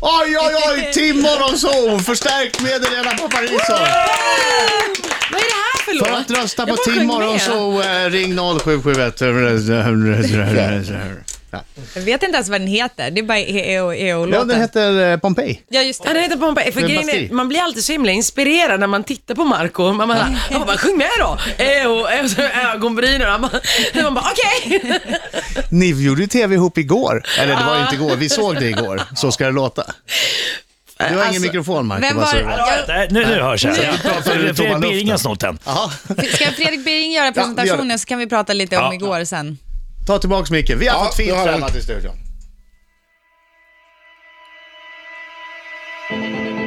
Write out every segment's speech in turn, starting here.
Oj, oj, oj! Tim Morgonzoo! Förstärkt med Helena Paparizou. Vad är det här för låt? För att rösta på Jag bara Tim sjöng med. Morgonzoo, eh, ring 0771. Ja, Jag vet inte ens vad den heter. Det är bara EO, Ja, EO-låten. den heter eh, Pompeji. Ja, just Ja, det. det heter Pompeji. För grejen är, man blir alltid så himla inspirerad när man tittar på Marco. Man bara, han bara, sjung med då! Så ögonbrynen. Bara, man bara okej. Ni gjorde ju tv ihop igår. Eller det var ju inte igår, vi såg det igår. Så ska det låta. Du har ingen Alltså, mikrofon, Marco. vem var-? Ja. Nej, nu, nu hörs jag. Fredrik luften. har snott den. Ska Fredrik Bering göra Ja, vi gör presentationen så kan vi prata lite om Ja. igår sen. Ta tillbaks micken. Vi har Ja, fått fint främmat i studion.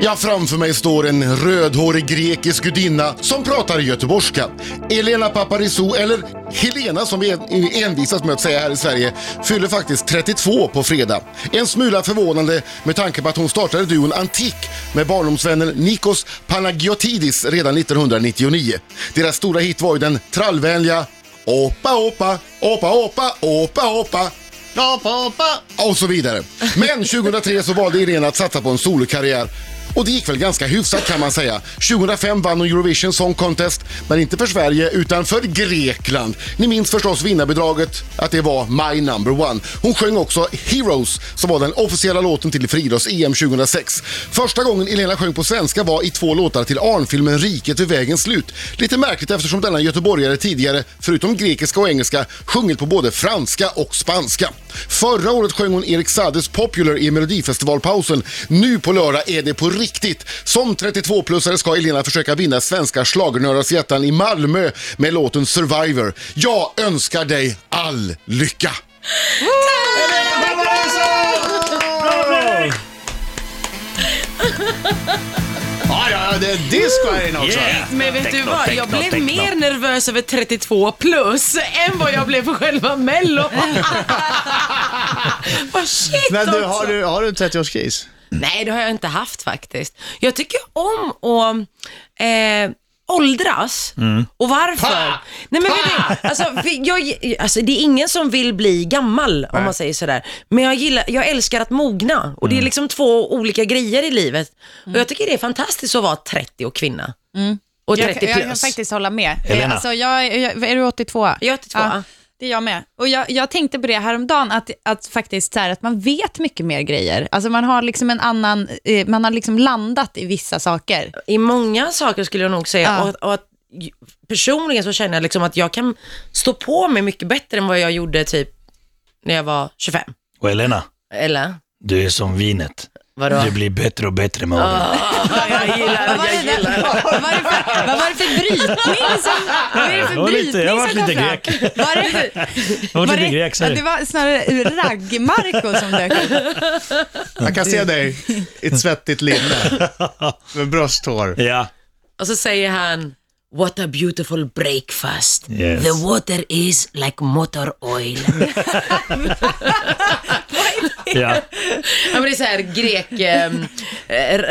Ja, framför mig står en rödhårig grekisk gudinna som pratar göteborgska. Elena Paparizou, eller Helena som vi en- envisas med att säga här i Sverige, fyller faktiskt 32 på fredag. En smula förvånande med tanke på att hon startade duon Antik med barndomsvännen Nikos Panagiotidis redan 1999. Deras stora hit var ju den trallvänliga Opa, opa, opa, opa, opa, opa. Hoppa, hoppa. och så vidare. Men 2003 så valde Irene att satsa på en solokarriär. Och det gick väl ganska hyfsat kan man säga. 2005 vann hon Eurovision Song Contest, men inte för Sverige utan för Grekland. Ni minns förstås vinnarbidraget, att det var My Number One. Hon sjöng också Heroes, som var den officiella låten till friidrotts-EM 2006. Första gången Elena sjöng på svenska var i två låtar till Arnfilmen Riket vid vägens slut. Lite märkligt eftersom denna göteborgare tidigare, förutom grekiska och engelska, sjungit på både franska och spanska. Förra året sjöng hon Erik Saades Popular i Melodifestivalpausen. Nu på lördag är det på riktigt. Som 32-plussare ska Elena försöka vinna svenska schlagernördars hjärtan i Malmö med låten Survivor. Jag önskar dig all lycka! Ja, ja, det är disco här inne också. Yeah. Men vet du Techno, vad, jag blev techno. mer nervös över 32 plus än vad jag blev för själva mello. Vad shit Men du, också. har du, har du en 30-årskris? Nej, det har jag inte haft faktiskt. Jag tycker om att eh, åldras. Och varför? Pa! Nej, men vet du, alltså, för jag, alltså, det är ingen som vill bli gammal, om man säger sådär. Men jag, gillar, jag älskar att mogna. Och det är liksom två olika grejer i livet. Och jag tycker det är fantastiskt att vara 30 och kvinna. Och 30 Jag, plus. jag kan faktiskt hålla med. Helena. Alltså, jag, jag, är du 82? Jag är 82, ja. Det är jag med. Och jag, jag tänkte på det häromdagen, att, att faktiskt så här, att man vet mycket mer grejer. Alltså man har liksom en annan, eh, man har liksom landat i vissa saker. I många saker skulle jag nog säga. Ja. Och, och att, personligen så känner jag liksom att jag kan stå på mig mycket bättre än vad jag gjorde typ när jag var 25. Och Elena, Eller? du är som vinet. Vadå? Du blir bättre och bättre med åldern. jag gillar Vad var, jag det gillar vad, var det för, vad var det för brytning som, vad är det för var lite- brytning jag var som kom lite fram? grek. Var det, Jag var var lite det, grek, det det. var snarare ragg-Marco som dök upp. Jag kan se dig i ett svettigt linne med brösthår. Ja. Och så säger han, What a beautiful breakfast. Yes. The water is like motor oil. ja. ja, men det är så här grek eh,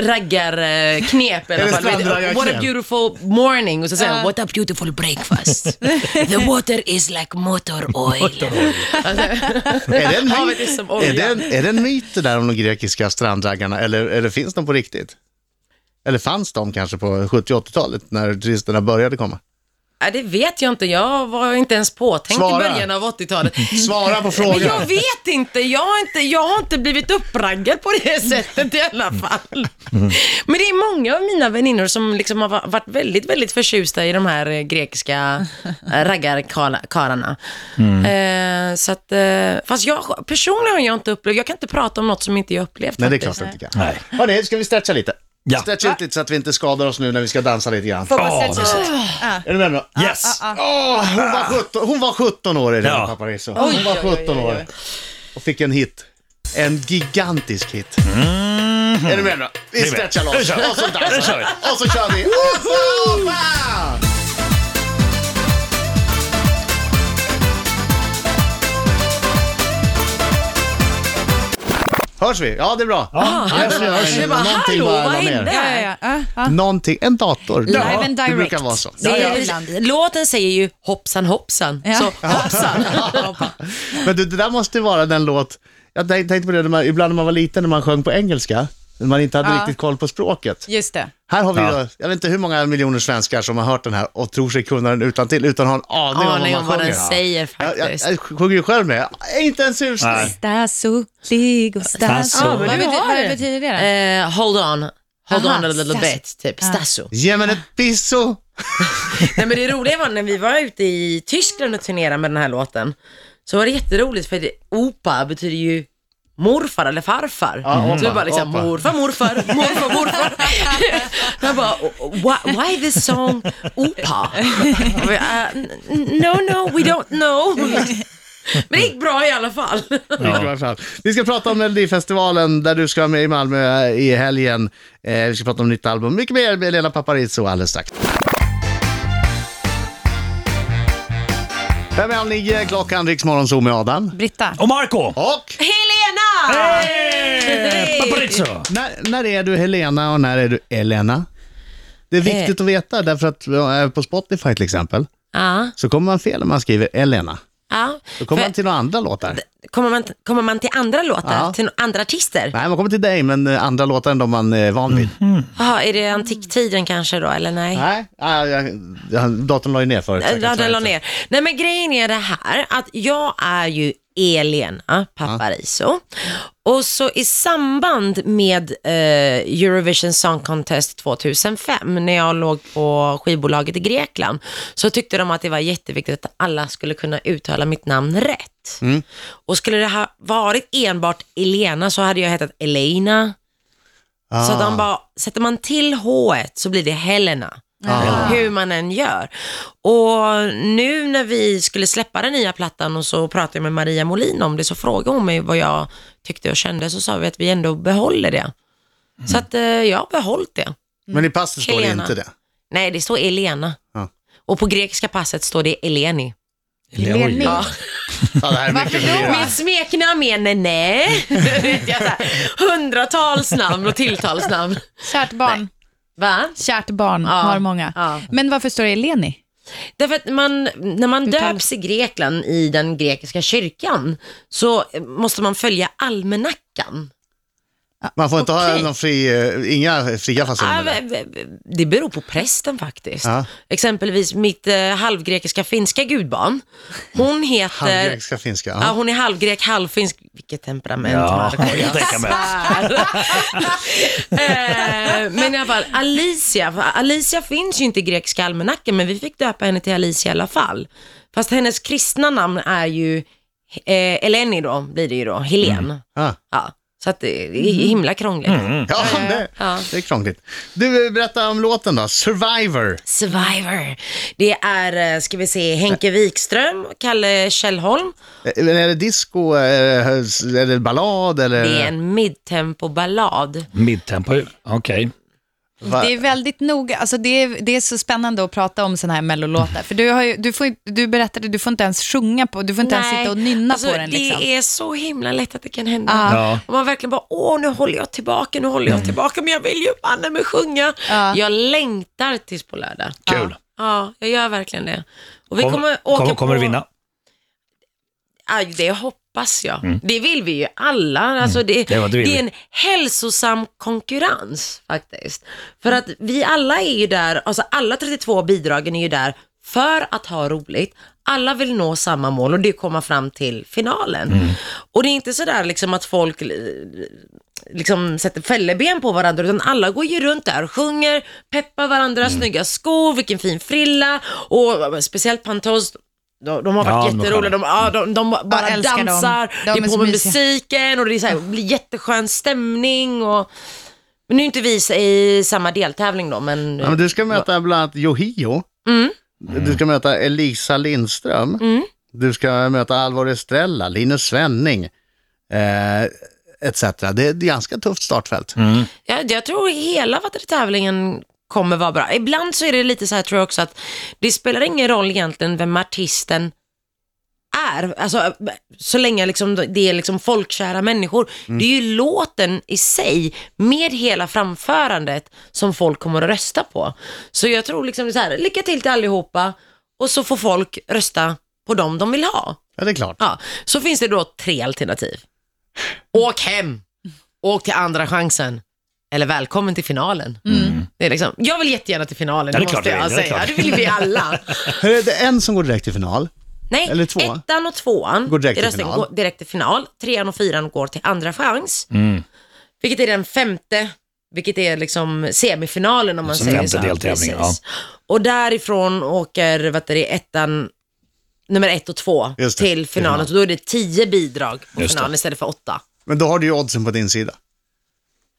raggarknep i alla fall. Vet? What a beautiful morning. Och så säger han, What a beautiful breakfast. The water is like motor oil. Är det en myt, är som är olja. det en, är det en myt det där om de grekiska strandraggarna eller, eller finns de på riktigt? Eller fanns de kanske på 70 80-talet när turisterna började komma? Ja, det vet jag inte. Jag var inte ens påtänkt Svara. i början av 80-talet. Svara på Men frågan. jag vet inte. Jag har inte, jag har inte blivit uppraggad på det sättet i alla fall. Men det är många av mina väninnor som liksom har va- varit väldigt, väldigt förtjusta i de här eh, grekiska eh, raggarkarlarna. Eh, så att, eh, fast jag, personligen har jag inte upplevt, jag kan inte prata om något som inte jag upplevt. Nej, det är faktiskt. klart du kan. Nej. Hörni, ska vi stretcha lite? Ja. Stretcha ut lite så att vi inte skadar oss nu när vi ska dansa lite grann. Får man Åh, stretcha ut? Är du med nu? Yes. Åh, hon, var 17, hon var 17 år, Elena Ja. Paparizou. Hon var 17 år och fick en hit. En gigantisk hit. Är du med nu? Vi stretchar Nu loss kör vi. och så Nu dansar vi. vi. Och så kör vi. Hörs vi? Ja, det är bra. Ja, Hörs vi, hörs vi. Det var, Någonting hallå, bara vad hände? Ja, ja, ja. Någonting, en dator. Live and det direct. brukar vara så. Det Ja, är, ibland. Låten säger ju hoppsan hoppsan. Ja. Så hoppsan. Men du, det där måste vara den låt Jag tänk- tänkte på det, ibland när man var liten, när man sjöng på engelska, man inte hade Ja. riktigt koll på språket. Just det. Här har vi Ja. ju, jag vet inte hur många miljoner svenskar som har hört den här och tror sig kunna den utan till utan har en aning, Aning om vad vad man den sjunger. säger Jag, jag, faktiskt. jag sjunger ju själv med, inte en susning. Nej. Staso, ligo. Ja, men vad, betyder, har vad det. betyder det? Eh, hold on. Hold Aha, on a little Stasso. bit, typ. Stasso. Ge mig ett pisso. Nej men det roliga var när vi var ute i Tyskland och turnerade med den här låten. Så var det jätteroligt för det, opa betyder ju morfar eller farfar. Ja, så vi bara liksom opa. morfar, morfar, morfar, morfar. Jag bara, why, why this song opa? N- no, no, we don't know. Men det gick bra i alla fall. Fall. Vi ska prata om Melodifestivalen där du ska vara med i Malmö i helgen. Eh, vi ska prata om nytt album. Mycket mer med Lena Paparizou alldeles strax. Fem halv nio, klockan Riksmorgon Zoo med Adam. Britta. Och Marco! Och Helena! Hey! Paparizzo! när, när är du Helena och när är du Elena? Det är viktigt att veta därför att eh, på Spotify till exempel Ja, så kommer man fel när man skriver Elena. Ja. Då kommer För- man till några andra låtar. Kommer man, kommer man till andra låtar, Ja. till andra artister? Nej, man kommer till dig men eh, andra låtar än de man är van vid. Jaha, är det antiktiden kanske då, eller nej? Nej, ja, jag, jag, datorn la ju ner förut. så jag kan Ja, den la ner. Nej men grejen är det här att jag är ju Elena Paparizou och så i samband med eh, Eurovision Song Contest 2005 när jag låg på skivbolaget i Grekland så tyckte de att det var jätteviktigt att alla skulle kunna uttala mitt namn rätt. Och skulle det ha varit enbart Elena så hade jag hetat Elena. Så att de bara, sätter man till H så blir det Helena. Hur man än gör. Och nu när vi skulle släppa den nya plattan och så pratade jag med Maria Molin om det så frågade hon mig vad jag tyckte och kände så sa vi att vi ändå behåller det. Så att eh, jag har behållit det. Men i passet står det inte det. Nej, det står Elena. Ja. Och på grekiska passet står det Eleni. Eleni. Ja. Ja, Varför då? Mitt smeknamn är Nene. Jag har så här Hundratals namn och tilltalsnamn. Kärt barn. Va? Kärt barn Ja. har många. Ja. Men varför står det Eleni? Därför att man, när man Uttalas. döps i Grekland i den grekiska kyrkan så måste man följa almanackan. Man får inte ha Okej. någon fri, eh, inga fria Ah, fasoner. v- Det beror på prästen faktiskt. Ja. Exempelvis mitt eh, halvgrekiska finska gudbarn. Hon heter... Halvgrekiska finska. Ja, Ja. hon är halvgrek, halvfinsk. Vilket temperament Ja, jag tänka mig. Eh, men i alla fall, Alicia. Alicia finns ju inte i grekiska almanackan, men vi fick döpa henne till Alicia i alla fall. Fast hennes kristna namn är ju eh, Eleni då, blir det ju då, Helen. Ja. Ja, så att det är himla krångligt. Ja, det, Ja. det är krångligt. Du, eh, berätta om låten då. Survivor. Survivor. Det är, eh, ska vi se, Henke Wikström, Kalle Källholm. Eh, Men är det disco, eh, är det ballad eller? Det är en midtempo-ballad. Midtempo, okej. Va- Det är väldigt noga, alltså det är, det är så spännande att prata om sådana här mellolåtar. För du, har ju, du, får, du berättade, du får inte ens sjunga på, du får inte ens Nej, sitta och nynna alltså, på den. Liksom. Det är så himla lätt att det kan hända. Ja. Ja. Och man verkligen bara, åh nu håller jag tillbaka, nu håller jag tillbaka, men jag vill ju banne mig sjunga. Ja. Jag längtar tills på lördag. Kul. Ja, jag gör verkligen det. Och vi Kom- kommer åka kommer, kommer på... du vinna? Det hoppas jag. Det vill vi ju alla. Alltså det, Mm. Det är du vill. det är en hälsosam konkurrens faktiskt. För att vi alla är ju där, alltså alla 32 bidragen är ju där för att ha roligt. Alla vill nå samma mål och det är komma fram till finalen. Mm. Och det är inte sådär liksom att folk eh, liksom sätter fälleben på varandra, utan alla går ju runt där och sjunger, peppar varandra, Mm. snygga skor, vilken fin frilla och speciellt Pantos, de, de har varit Ja, jätteroliga, de, ja, de, de bara dem. dansar, De det är på med musiken och det är så här, blir jätteskön stämning och men nu är inte vi i samma deltävling då, men, Ja, men du ska möta bland annat Yohio. Mm. Du ska möta Elisa Lindström. Mm. Du ska möta Alvor Estrella, Linus Svenning, eh, etc. Det är ett ganska tufft startfält. jag, jag tror hela tävlingen kommer vara bra. Ibland så är det lite så här tror jag också att det spelar ingen roll egentligen vem artisten är, alltså så länge liksom det är liksom folkkära människor. Det är ju låten i sig med hela framförandet som folk kommer att rösta på. Så jag tror liksom så här, lycka till till allihopa och så får folk rösta på dem de vill ha. Ja, det är klart. Ja, så finns det då tre alternativ. åk hem, åk till andra chansen. Eller välkommen till finalen. Det är liksom, jag vill jättegärna till finalen, Ja, det det måste klart jag du vill, det är säga. klart. Det vill vi alla. Hur är det en som går direkt till final? Nej, Eller två. ettan och tvåan Går direkt i till final. går direkt till final. Trean och fyran går till andra chans. Mm. Vilket är den femte, vilket är liksom semifinalen om man Som säger femte så. deltävling, Precis. Och därifrån åker vad är det, ettan, nummer ett och två det, till finalen. final. Så då är det tio bidrag på Just det. finalen istället för åtta. Men då har du ju oddsen på din sida.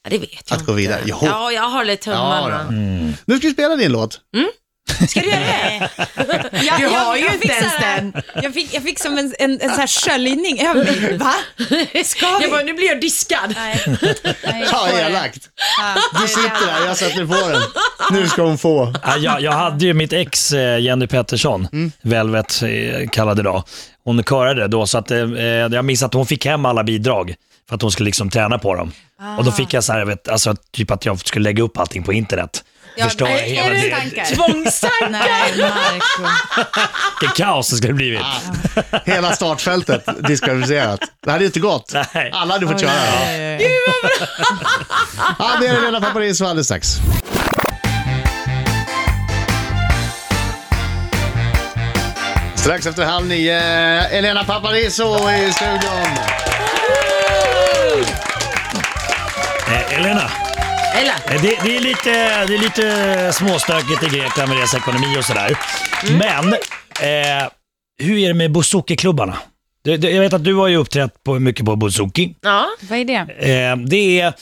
Ja, det vet jag Att gå vidare. inte. Jo. Ja, jag har lite tummarna. Ja, Nu ska vi spela din låt. Ska du göra det? Jag, Du har ju jag inte ens här- den. Jag fick, jag fick som en, en, en så här sköljning över mig. Va? Ska vi? Jag bara, nu blir jag diskad. Nej. Nej, Ja, elakt. Ja, Du sitter där, jag sätter på den. Nu ska hon få. Ja, jag, jag hade ju mitt ex eh, Jenny Pettersson, Velvet eh, kallad idag. Hon körade då så att eh, eh, jag minns att hon fick hem alla bidrag för att hon skulle liksom träna på dem. Och då fick jag så här, vet, alltså, typ att jag skulle lägga upp allting på internet. Ja, Förstår är- jag är hela det det, tankar? Tvångstankar. Nej, Marco. vilket kaos det skulle blivit. Hela startfältet diskvalificerat. Det hade ju inte gått. Nej. Alla hade fått köra. Ja, ja det är Helena Paparizou alldeles strax. Strax efter halv nio, Elena Paparizou i studion. Eh, Elena, eh, det, det, är lite, det är lite småstökigt i Grekland med deras ekonomi och sådär. Men eh, hur är det med bouzouki-klubbarna? Det, det, jag vet att du har ju uppträtt på, mycket på bouzouki. Ja, Vad är det? Eh, det är,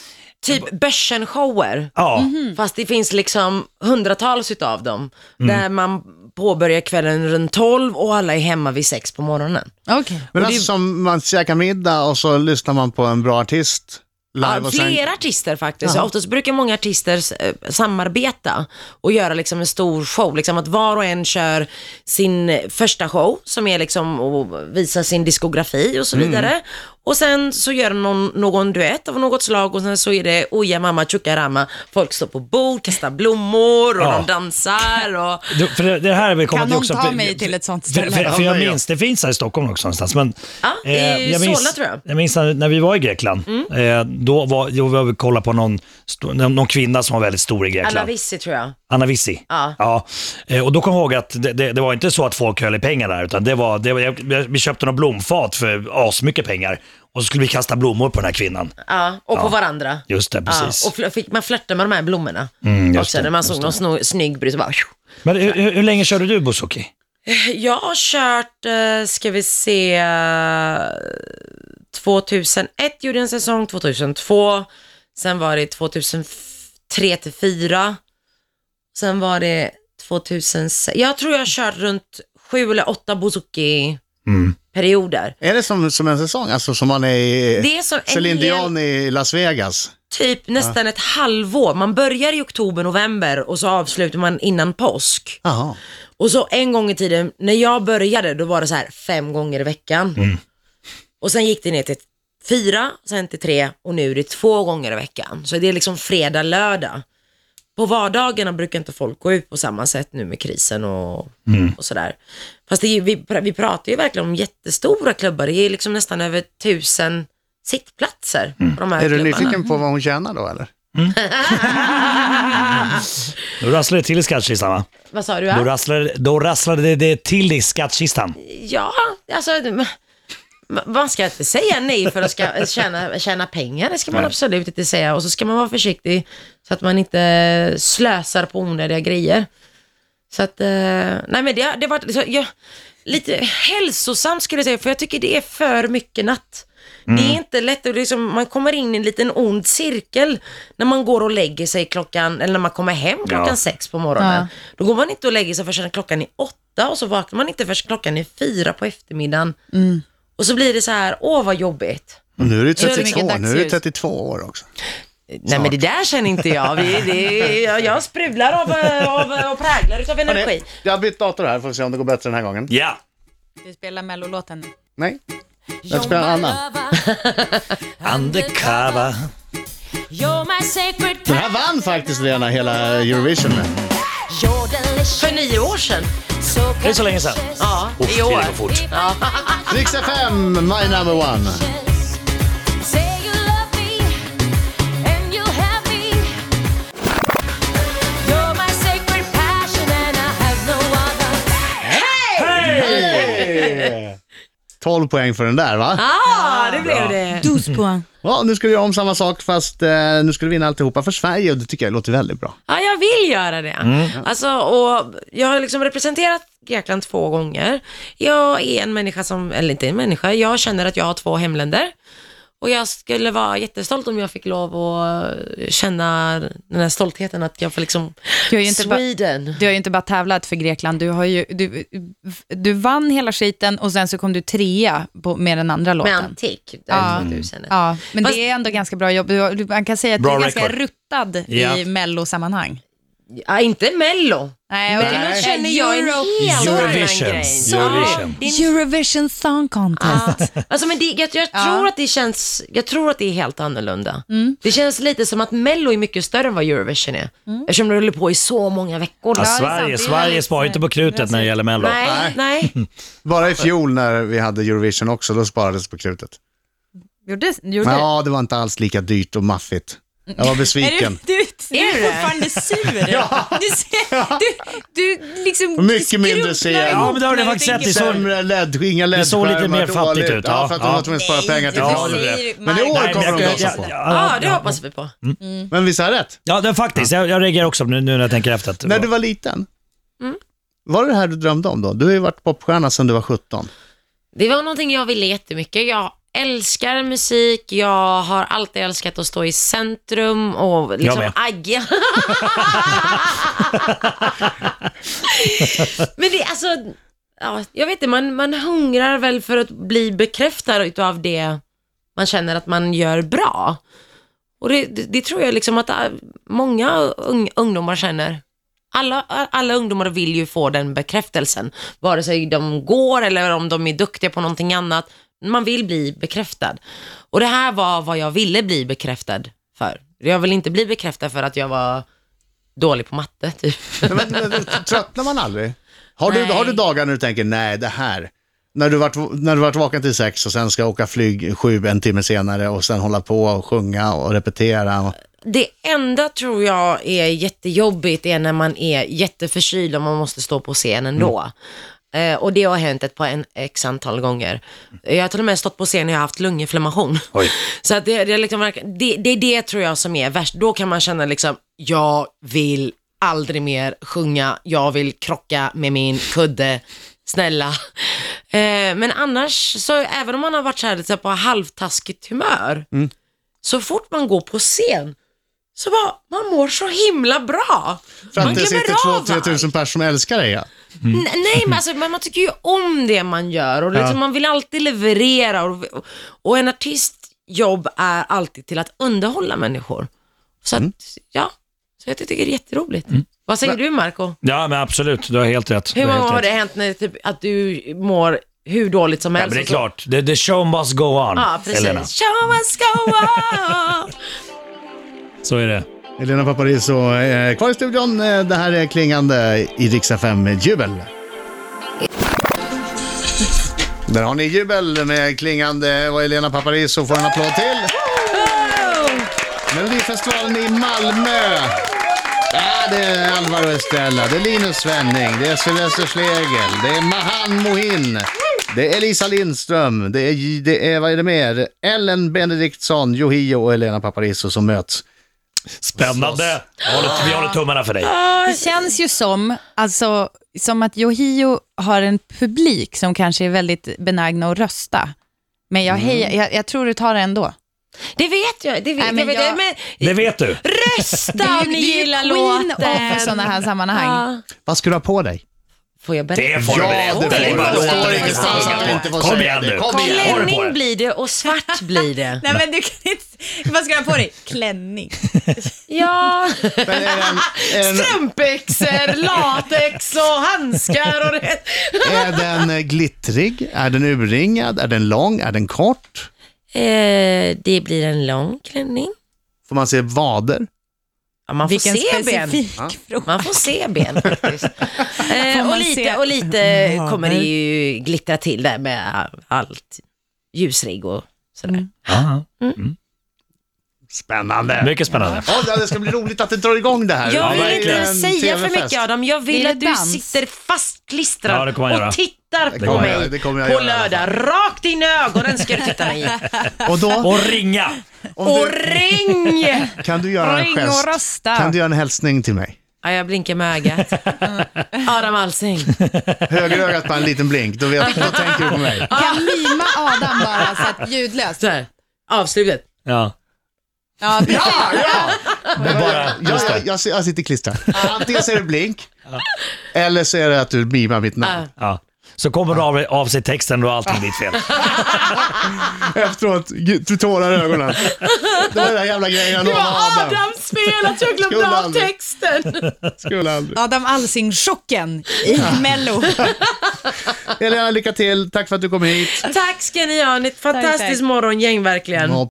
typ börsen-shower. ja, Fast det finns liksom hundratals utav dem. Där man påbörjar kvällen runt 12 och alla är hemma vid 6 på morgonen. Okej. Men alltså som man käkar middag och så lyssnar man på en bra artist live Ja, sen... flera artister faktiskt. Oftast brukar många artister eh, samarbeta och göra liksom en stor show. Liksom att var och en kör sin första show som är liksom att visa sin diskografi och så vidare. Och sen så gör de någon, någon duett av något slag och sen så är det Oja mamma chukarama. Folk står på bord, kastar blommor och Ja. de dansar och Du, för det, det här vill komma Kan till någon också. ta för- mig till ett sånt För, ställe? för, för jag Ja, ja. minns, det finns här i Stockholm också någonstans. Men, Ja, i jag minns, Solna tror jag. Jag minns när, när vi var i Grekland. Eh, då var, då var vi kollade på någon, någon kvinna som var väldigt stor i Grekland. Vissi tror jag. Anna Vissi. Ja. Eh, och då kom jag ihåg att det, det, det var inte så att folk höll i pengar där, utan det var, det var, jag- vi köpte några blomfat för asmycket pengar. Och så skulle vi kasta blommor på den här kvinnan. Ja, och på varandra. Just det, precis. Ja, och fl- fick man flörta med de här blommorna. Mm, just också, det, när man såg någon sno- snygg brud så bara... Men hur, hur, hur länge körde du bouzouki? Jag har kört, eh, ska vi se, eh, 2001 gjorde jag en säsong, 2002, sen var det 2003 till 2004, sen var det 2006, jag tror jag kört runt sju eller åtta bouzouki-perioder. Är det som, som en säsong? Alltså som man är i Det är som Celine Dion i Las Vegas? Typ nästan ett halvår. Man börjar i oktober, november och så avslutar man innan påsk. Jaha. Och så en gång i tiden, när jag började, då var det så här fem gånger i veckan. Och sen gick det ner till fyra, sen till tre och nu är det två gånger i veckan. Så det är liksom fredag, lördag. På vardagarna brukar inte folk gå ut på samma sätt nu med krisen och, och sådär. Fast det är, vi, vi pratar ju verkligen om jättestora klubbar. Det är liksom nästan över tusen sittplatser på de här Är du klubbarna. nyfiken på vad hon tjänar då eller? Då rasslade det till i skattkistan va? Vad sa du? Då rasslade, då rasslade det, det till i skattkistan. ja alltså man ska inte säga nej för att ska tjäna, tjäna pengar. Det ska man absolut inte säga. Och så ska man vara försiktig så att man inte slösar på onödiga grejer. Så att, eh, nej men det, det var så, jag, lite hälsosamt skulle jag säga, för jag tycker det är för mycket natt. Det är inte lätt, att liksom, man kommer in i en liten ond cirkel när man går och lägger sig klockan, eller när man kommer hem klockan Ja. sex på morgonen. Då går man inte och lägger sig förrän klockan är åtta och så vaknar man inte förrän klockan är fyra på eftermiddagen. Och så blir det så här, åh vad jobbigt. Och nu är du Så är det 32, mycket nu är du dagsljus. 32 år också. Nej men det där känner inte jag. Vi, det, jag, jag sprudlar av, av, och präglar utav energi. Hörrni, jag har bytt dator här, får vi se om det går bättre den här gången. Ja! Du spelar mellolåten nu. Nej, jag spelar en annan. Undercover. You're my sacred Den här vann faktiskt Lena hela Eurovision med. För nio år sedan. Det är så länge sedan. Ja, Uff, i år. tiden går fort. Ja. Rix FM, my number one. 12 poäng för den där va? Ah, det blev det. Dus poäng. Ja, nu ska du göra om samma sak fast eh, nu ska du vinna alltihopa för Sverige och det tycker jag låter väldigt bra. Ja, jag vill göra det. Alltså, och jag har liksom representerat Grekland två gånger. Jag är en människa som, eller inte en människa, jag känner att jag har två hemländer. Och jag skulle vara jättestolt om jag fick lov att känna den här stoltheten att jag får liksom, Du har ju inte bara- Sweden. Du har ju inte bara tävlat för Grekland, du, har ju, du, du vann hela skiten och sen så kom du trea på, med den andra Med låten. Antik, där Ja. 2000. Ja, men Fast- det är ändå ganska bra jobb. Du, man kan säga att du är ganska record. ruttad Ja. i mellosammanhang. Ja, inte Mello. Nej, Men okej. då känner jag en Euro- helt annan Eurovision. grej. Eurovision. En Eurovision Song Contest. Ja, alltså men det, jag, jag, Ja. tror att det känns, jag tror att det är helt annorlunda. Mm. Det känns lite som att Mello är mycket större än vad Eurovision är. Eftersom det håller på i så många veckor. Ja, Sverige, Sverige sparar inte på krutet när det gäller Mello. nej, nej. Bara i fjol när vi hade Eurovision också, då sparades på krutet. Gjorde, gjorde. Ja, det var inte alls lika dyrt och maffigt. Jag var Är besviken. du, du, du Är är det? fortfarande sur. Ja. Du, ser, du, du liksom Mycket mindre CL. ihop Ja, men det har du faktiskt Så- Sämre LED, inga LED såg lite mer fattigt ut, Ja, ja. för att de Ja. var tvungna att spara pengar till radio. det Men i år kommer de jag- gasa på. Ja, det hoppas vi på. Men visst har jag rätt? Ja, det, faktiskt. Jag, jag reagerar också nu, nu när jag tänker efter. Att, När du var liten, Mm. var det det här du drömde om då? Du har ju varit popstjärna sedan du var 17. Det var någonting jag ville jättemycket. Jag älskar musik, jag har alltid älskat att stå i centrum och liksom agga. Men det är alltså, ja, jag vet inte, man, man hungrar väl för att bli bekräftad utav det man känner att man gör bra. Och det, det, det tror jag liksom att äh, många ung, ungdomar känner. Alla, alla ungdomar vill ju få den bekräftelsen, vare sig de går eller om de är duktiga på någonting annat. Man vill bli bekräftad. Och det här var vad jag ville bli bekräftad för. Jag vill inte bli bekräftad för att jag var dålig på matte, typ. Men, men, men, tröttnar man aldrig? Har du, Nej. har du dagar när du tänker, nej det här, när du varit, när du varit vaken till sex och sen ska åka flyg sju en timme senare och sen hålla på och sjunga och repetera. Och, Det enda tror jag är jättejobbigt är när man är jätteförkyld och man måste stå på scenen då. Eh, och det har hänt ett par en, x antal gånger. Jag har till och med stått på scen när jag har haft lunginflammation. Oj. Så att det, det, är liksom, det, det är det tror jag som är värst. Då kan man känna liksom, jag vill aldrig mer sjunga, jag vill krocka med min kudde, snälla. Eh, men annars, så även om man har varit så här, lite på halvtaskigt humör, så fort man går på scen, så bara, man mår så himla bra. för man att det glömmer sitter av 2-3 allt. tusen personer som älskar dig. Ja. N- Nej, men alltså, man, man tycker ju om det man gör och liksom, Ja. man vill alltid leverera. Och, och en artists jobb är alltid till att underhålla människor. Så att, ja, så jag tycker det är jätteroligt. Vad säger du Marco? Ja, men absolut. Du har helt rätt. Hur Du många gånger har det hänt när, typ, att du mår hur dåligt som Ja, helst? men det är klart. The, the show must go on, Ja, precis. Helena. Show must go on. Så är det. Elena Paparizou, eh, kvar i studion. Eh, det här är klingande i Rix FM Jubel. Där har ni jubel med klingande och Elena Paparizou får en applåd till. Melodifestivalen i Malmö. Ja, det är Alvaro Estrella, det är Linus Svenning, det är Sylvester Schlegel, det är Mahan Mohin, det är Lisa Lindström, det är, det är vad är det mer? Ellen Benediktsson, Yohio och Elena Paparizou som möts. Spännande. Jag håller, vi håller tummarna för dig. Det känns ju som, alltså, som att Yohio har en publik som kanske är väldigt benägna att rösta. Men jag, hejar, jag, jag tror du tar det ändå. Det vet jag. Det vet, Nej, men jag, jag- men Det vet du. rösta om ni gillar queen låten. of sådana här sammanhang. Ja. Vad ska du ha på dig? Får jag berätta? Det får du Ja, berätta. det får är du. bara Det låta står dig inte får Kom säga igen det. nu. Kom på Klänning blir det och svart blir det. Nej men du kan inte, vad ska du ha på dig? Klänning. Ja, strumpbyxor, latex och handskar och det. är den eh, glittrig? Är den urringad? Är den lång? Är den kort? Eh, det blir en lång klänning. Får man se vader? Ja, man får se ben. fråga. Man får se ben faktiskt. Eh, och, lite, se och lite kommer det ju glittra till där med allt ljusrigg och sådär. Ja. Spännande. Mycket spännande. Ja, det ska bli roligt att det drar igång det här. Jag Det vill inte säga för mycket Adam. Jag vill det att du dans? sitter fastklistrad Ja, det jag och tittar på kommer jag mig göra, det jag på lördag. Rakt in i ögonen ska du titta mig i. Och då, Och ringa! Och ring! kan du göra en Ring och gest? rösta. Kan du göra en hälsning till mig? Ja, jag blinkar med ögat. Adam Alsing. Högerögat på en liten blink, då, vet, då tänker du på mig. Kan mima Adam bara så att ljudlöst. Så här. Avslutet. Ja. Ja, precis. Men bara, Jag, jag, det. jag, jag sitter klistrad. Antingen säger du blink, eller så är det att du mimar mitt namn. Ja. Så kommer du av, av sig texten och allting är ditt fel. Efteråt, du tårar i ögonen. Det var den där jävla grejen Det var Adam. Adams fel att jag glömde Skulle av aldrig. texten. Skulle aldrig. Adam Alsing-chocken i Mello. Helena, lycka till. Tack för att du kom hit. Tack ska ni ha. Ni är ett fantastiskt tack. morgongäng verkligen. Ja,